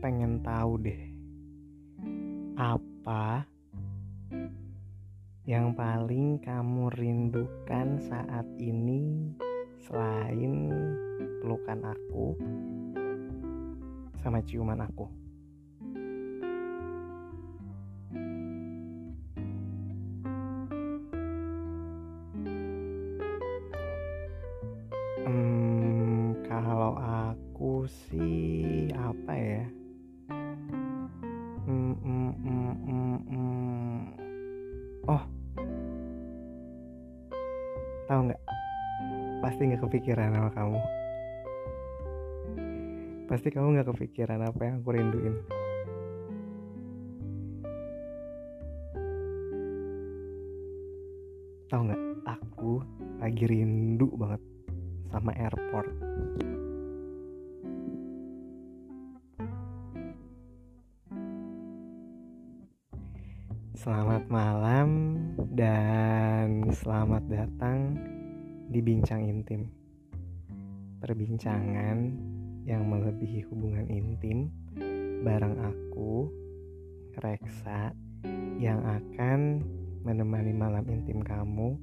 pengen tahu deh apa yang paling kamu rindukan saat ini selain pelukan aku sama ciuman aku. Hmm, kalau aku sih apa ya? Kepikiran sama kamu. Pasti kamu nggak kepikiran apa yang aku rinduin. Tahu nggak? Aku lagi rindu banget sama airport. Selamat malam dan selamat datang di Bincang Intim. Perbincangan yang melebihi hubungan intim bareng aku, Reksa, yang akan menemani malam intim kamu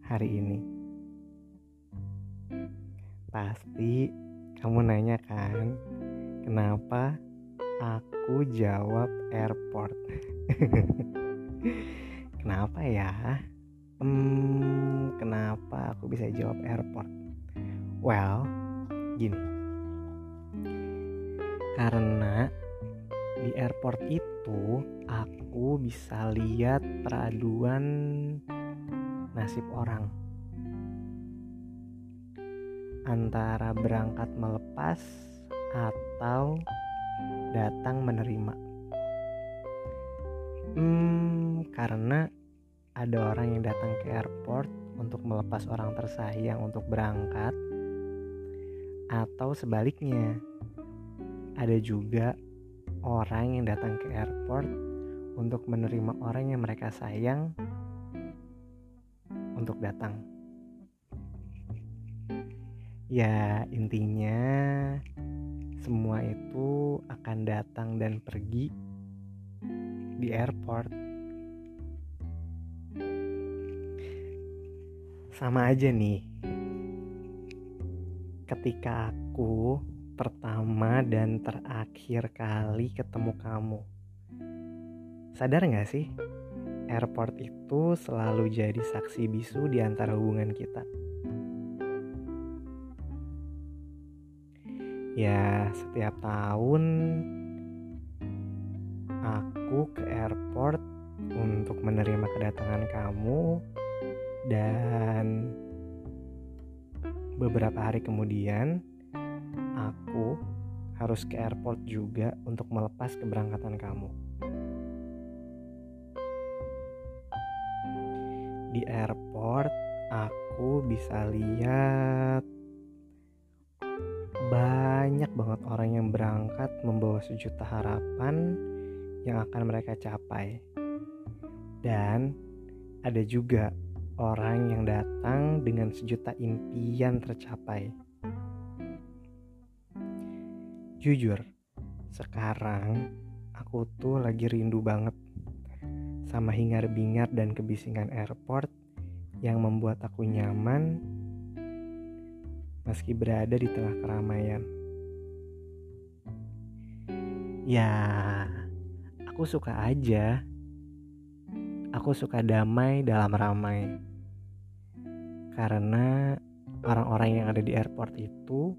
hari ini. Pasti kamu nanya kan, kenapa aku jawab airport? kenapa ya? Hmm, kenapa aku bisa jawab airport? Well, gini. Karena di airport itu aku bisa lihat peraduan nasib orang antara berangkat melepas atau datang menerima. Hmm, karena ada orang yang datang ke airport untuk melepas orang tersayang untuk berangkat, atau sebaliknya, ada juga orang yang datang ke airport untuk menerima orang yang mereka sayang untuk datang. Ya, intinya semua itu akan datang dan pergi di airport. Sama aja nih. Ketika aku pertama dan terakhir kali ketemu kamu. Sadar gak sih? Airport itu selalu jadi saksi bisu di antara hubungan kita. Ya, setiap tahun aku ke airport untuk menerima kedatangan kamu dan beberapa hari kemudian aku harus ke airport juga untuk melepas keberangkatan kamu. Di airport aku bisa lihat banyak banget orang yang berangkat membawa sejuta harapan yang akan mereka capai. Dan ada juga orang yang datang dengan sejuta impian tercapai. Jujur, sekarang aku tuh lagi rindu banget sama hingar-bingar dan kebisingan airport yang membuat aku nyaman meski berada di tengah keramaian. Ya, aku suka aja. Aku suka damai dalam ramai. Karena orang-orang yang ada di airport itu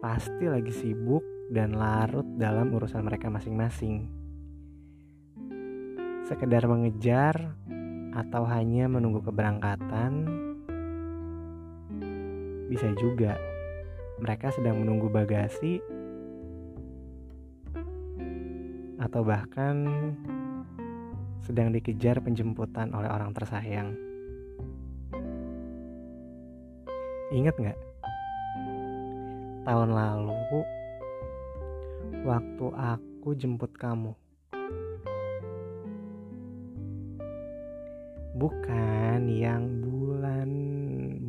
pasti lagi sibuk dan larut dalam urusan mereka masing-masing. Sekedar mengejar atau hanya menunggu keberangkatan, bisa juga mereka sedang menunggu bagasi atau bahkan sedang dikejar penjemputan oleh orang tersayang. Ingat nggak? Tahun lalu, waktu aku jemput kamu. Bukan yang bulan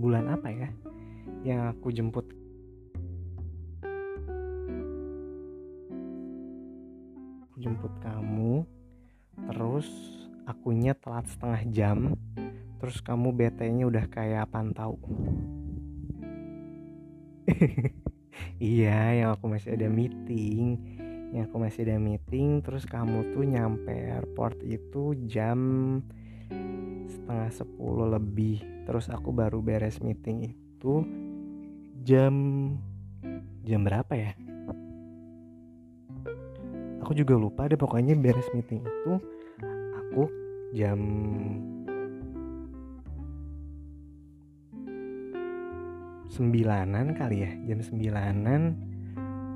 bulan apa ya? Yang aku jemput aku jemput kamu terus akunya telat setengah jam terus kamu BT-nya udah kayak pantau iya yang aku masih ada meeting. Yang aku masih ada meeting terus kamu tuh nyampe airport itu jam setengah sepuluh lebih. Terus aku baru beres meeting itu jam jam berapa ya? Aku juga lupa deh pokoknya beres meeting itu aku jam sembilanan kali ya jam sembilanan.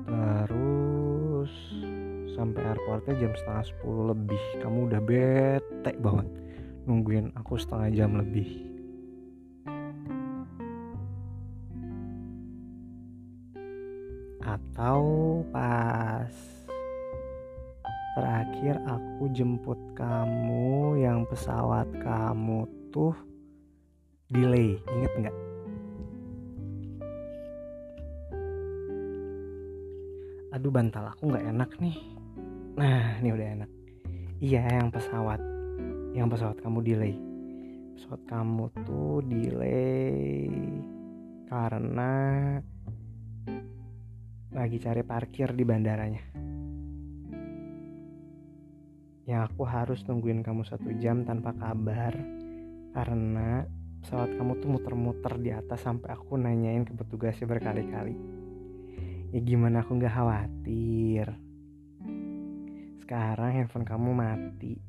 Terus sampai airportnya jam setengah sepuluh lebih. Kamu udah bete banget nungguin aku setengah jam lebih. Atau pas terakhir aku jemput kamu yang pesawat kamu tuh delay. Inget nggak aduh bantal aku nggak enak nih. Nah ini udah enak. Iya yang pesawat. Yang pesawat kamu delay. Pesawat kamu tuh delay karena lagi cari parkir di bandaranya. Yang aku harus nungguin kamu satu jam tanpa kabar karena pesawat kamu tuh muter-muter di atas sampai aku nanyain ke petugasnya berkali-kali ya gimana aku nggak khawatir. Sekarang handphone kamu mati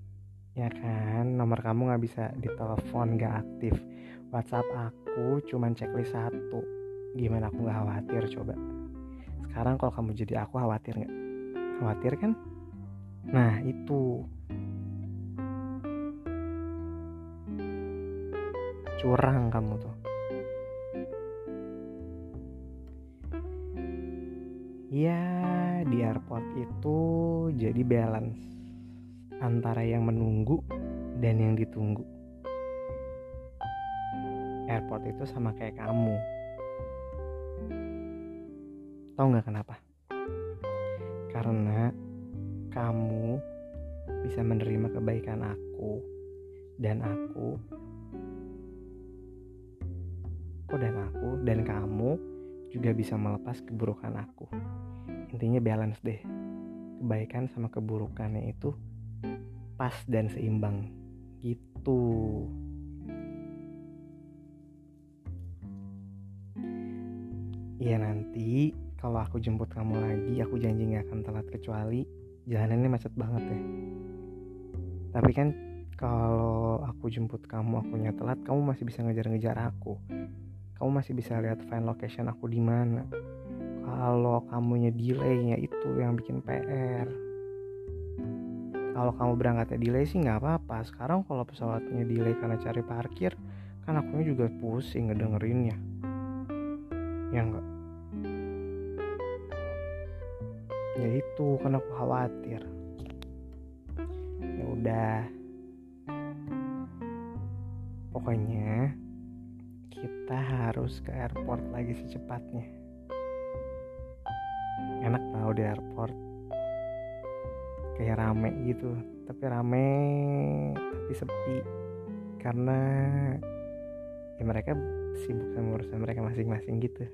ya kan? Nomor kamu nggak bisa ditelepon nggak aktif. WhatsApp aku cuman checklist satu. Gimana aku nggak khawatir coba? Sekarang kalau kamu jadi aku khawatir nggak? Khawatir kan? Nah itu. Curang kamu tuh itu jadi balance antara yang menunggu dan yang ditunggu. Airport itu sama kayak kamu. Tahu nggak kenapa? Karena kamu bisa menerima kebaikan aku dan aku kok dan aku dan kamu juga bisa melepas keburukan aku. Intinya balance deh. Kebaikan sama keburukannya itu pas dan seimbang. Gitu. Iya nanti kalau aku jemput kamu lagi, aku janji gak akan telat kecuali jalanannya macet banget ya. Tapi kan kalau aku jemput kamu akunya telat, kamu masih bisa ngejar-ngejar aku kamu masih bisa lihat find location aku di mana. Kalau kamunya delaynya itu yang bikin PR kalau kamu berangkatnya delay sih nggak apa-apa. Sekarang kalau pesawatnya delay karena cari parkir kan akunya juga pusing ngedengerinnya. Ya enggak ya itu kan aku khawatir. Ya udah. Pokoknya kita harus ke airport lagi secepatnya. Enak tau di airport. Kayak rame gitu tapi rame tapi sepi. Karena ya mereka sibuk sama urusan mereka masing-masing gitu.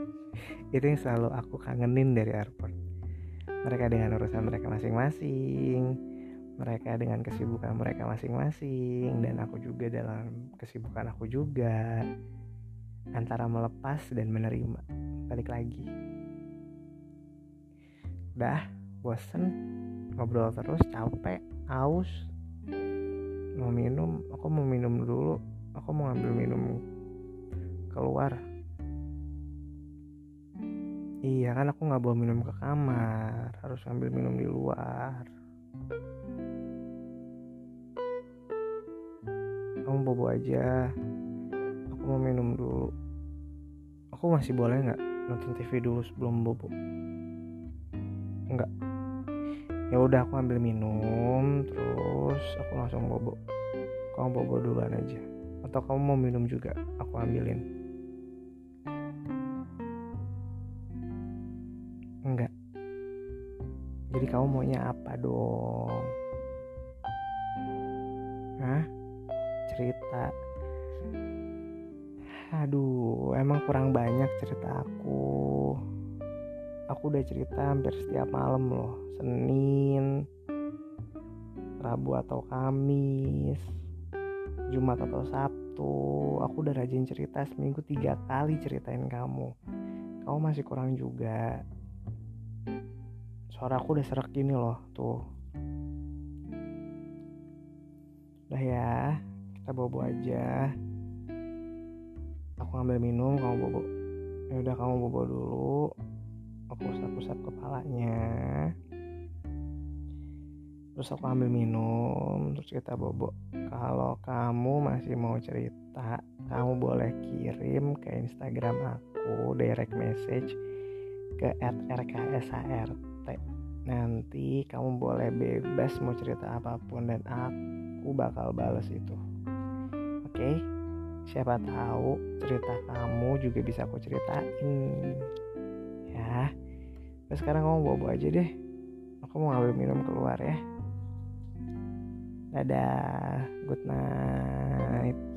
Itu yang selalu aku kangenin dari airport. Mereka dengan urusan mereka masing-masing mereka dengan kesibukan mereka masing-masing. Dan aku juga dalam kesibukan aku juga. Antara melepas dan menerima. Balik lagi. Udah bosen ngobrol terus capek aus mau minum aku mau minum dulu. Aku mau ambil minum keluar. Iya kan aku nggak bawa minum ke kamar. Harus ambil minum di luar kamu bobo aja. Aku mau minum dulu. Aku masih boleh nggak nonton TV dulu sebelum bobo? Enggak ya udah aku ambil minum terus aku langsung bobo. Kamu bobo duluan aja. Atau kamu mau minum juga aku ambilin Jadi kamu maunya apa dong? Hah? Cerita. Aduh, emang kurang banyak cerita aku. Aku udah cerita hampir setiap malam loh. Senin, Rabu atau Kamis, Jumat atau Sabtu. Aku udah rajin cerita seminggu tiga kali ceritain kamu. Kamu masih kurang juga. Suara aku udah serak gini loh, tuh. Udah ya, kita bobo aja. Aku ngambil minum kamu bobo ya udah kamu bobo dulu. Aku usap-usap kepalanya. Terus aku ambil minum terus kita bobo kalau kamu masih mau cerita kamu boleh kirim ke instagram aku direct message ke @rksart nanti kamu boleh bebas mau cerita apa pun dan aku bakal balas itu. Oke? Okay? siapa tahu cerita kamu juga bisa aku ceritain. Ya. Terus sekarang kamu bawa aja deh. Aku mau ngambil minum keluar ya. Dadah. Good night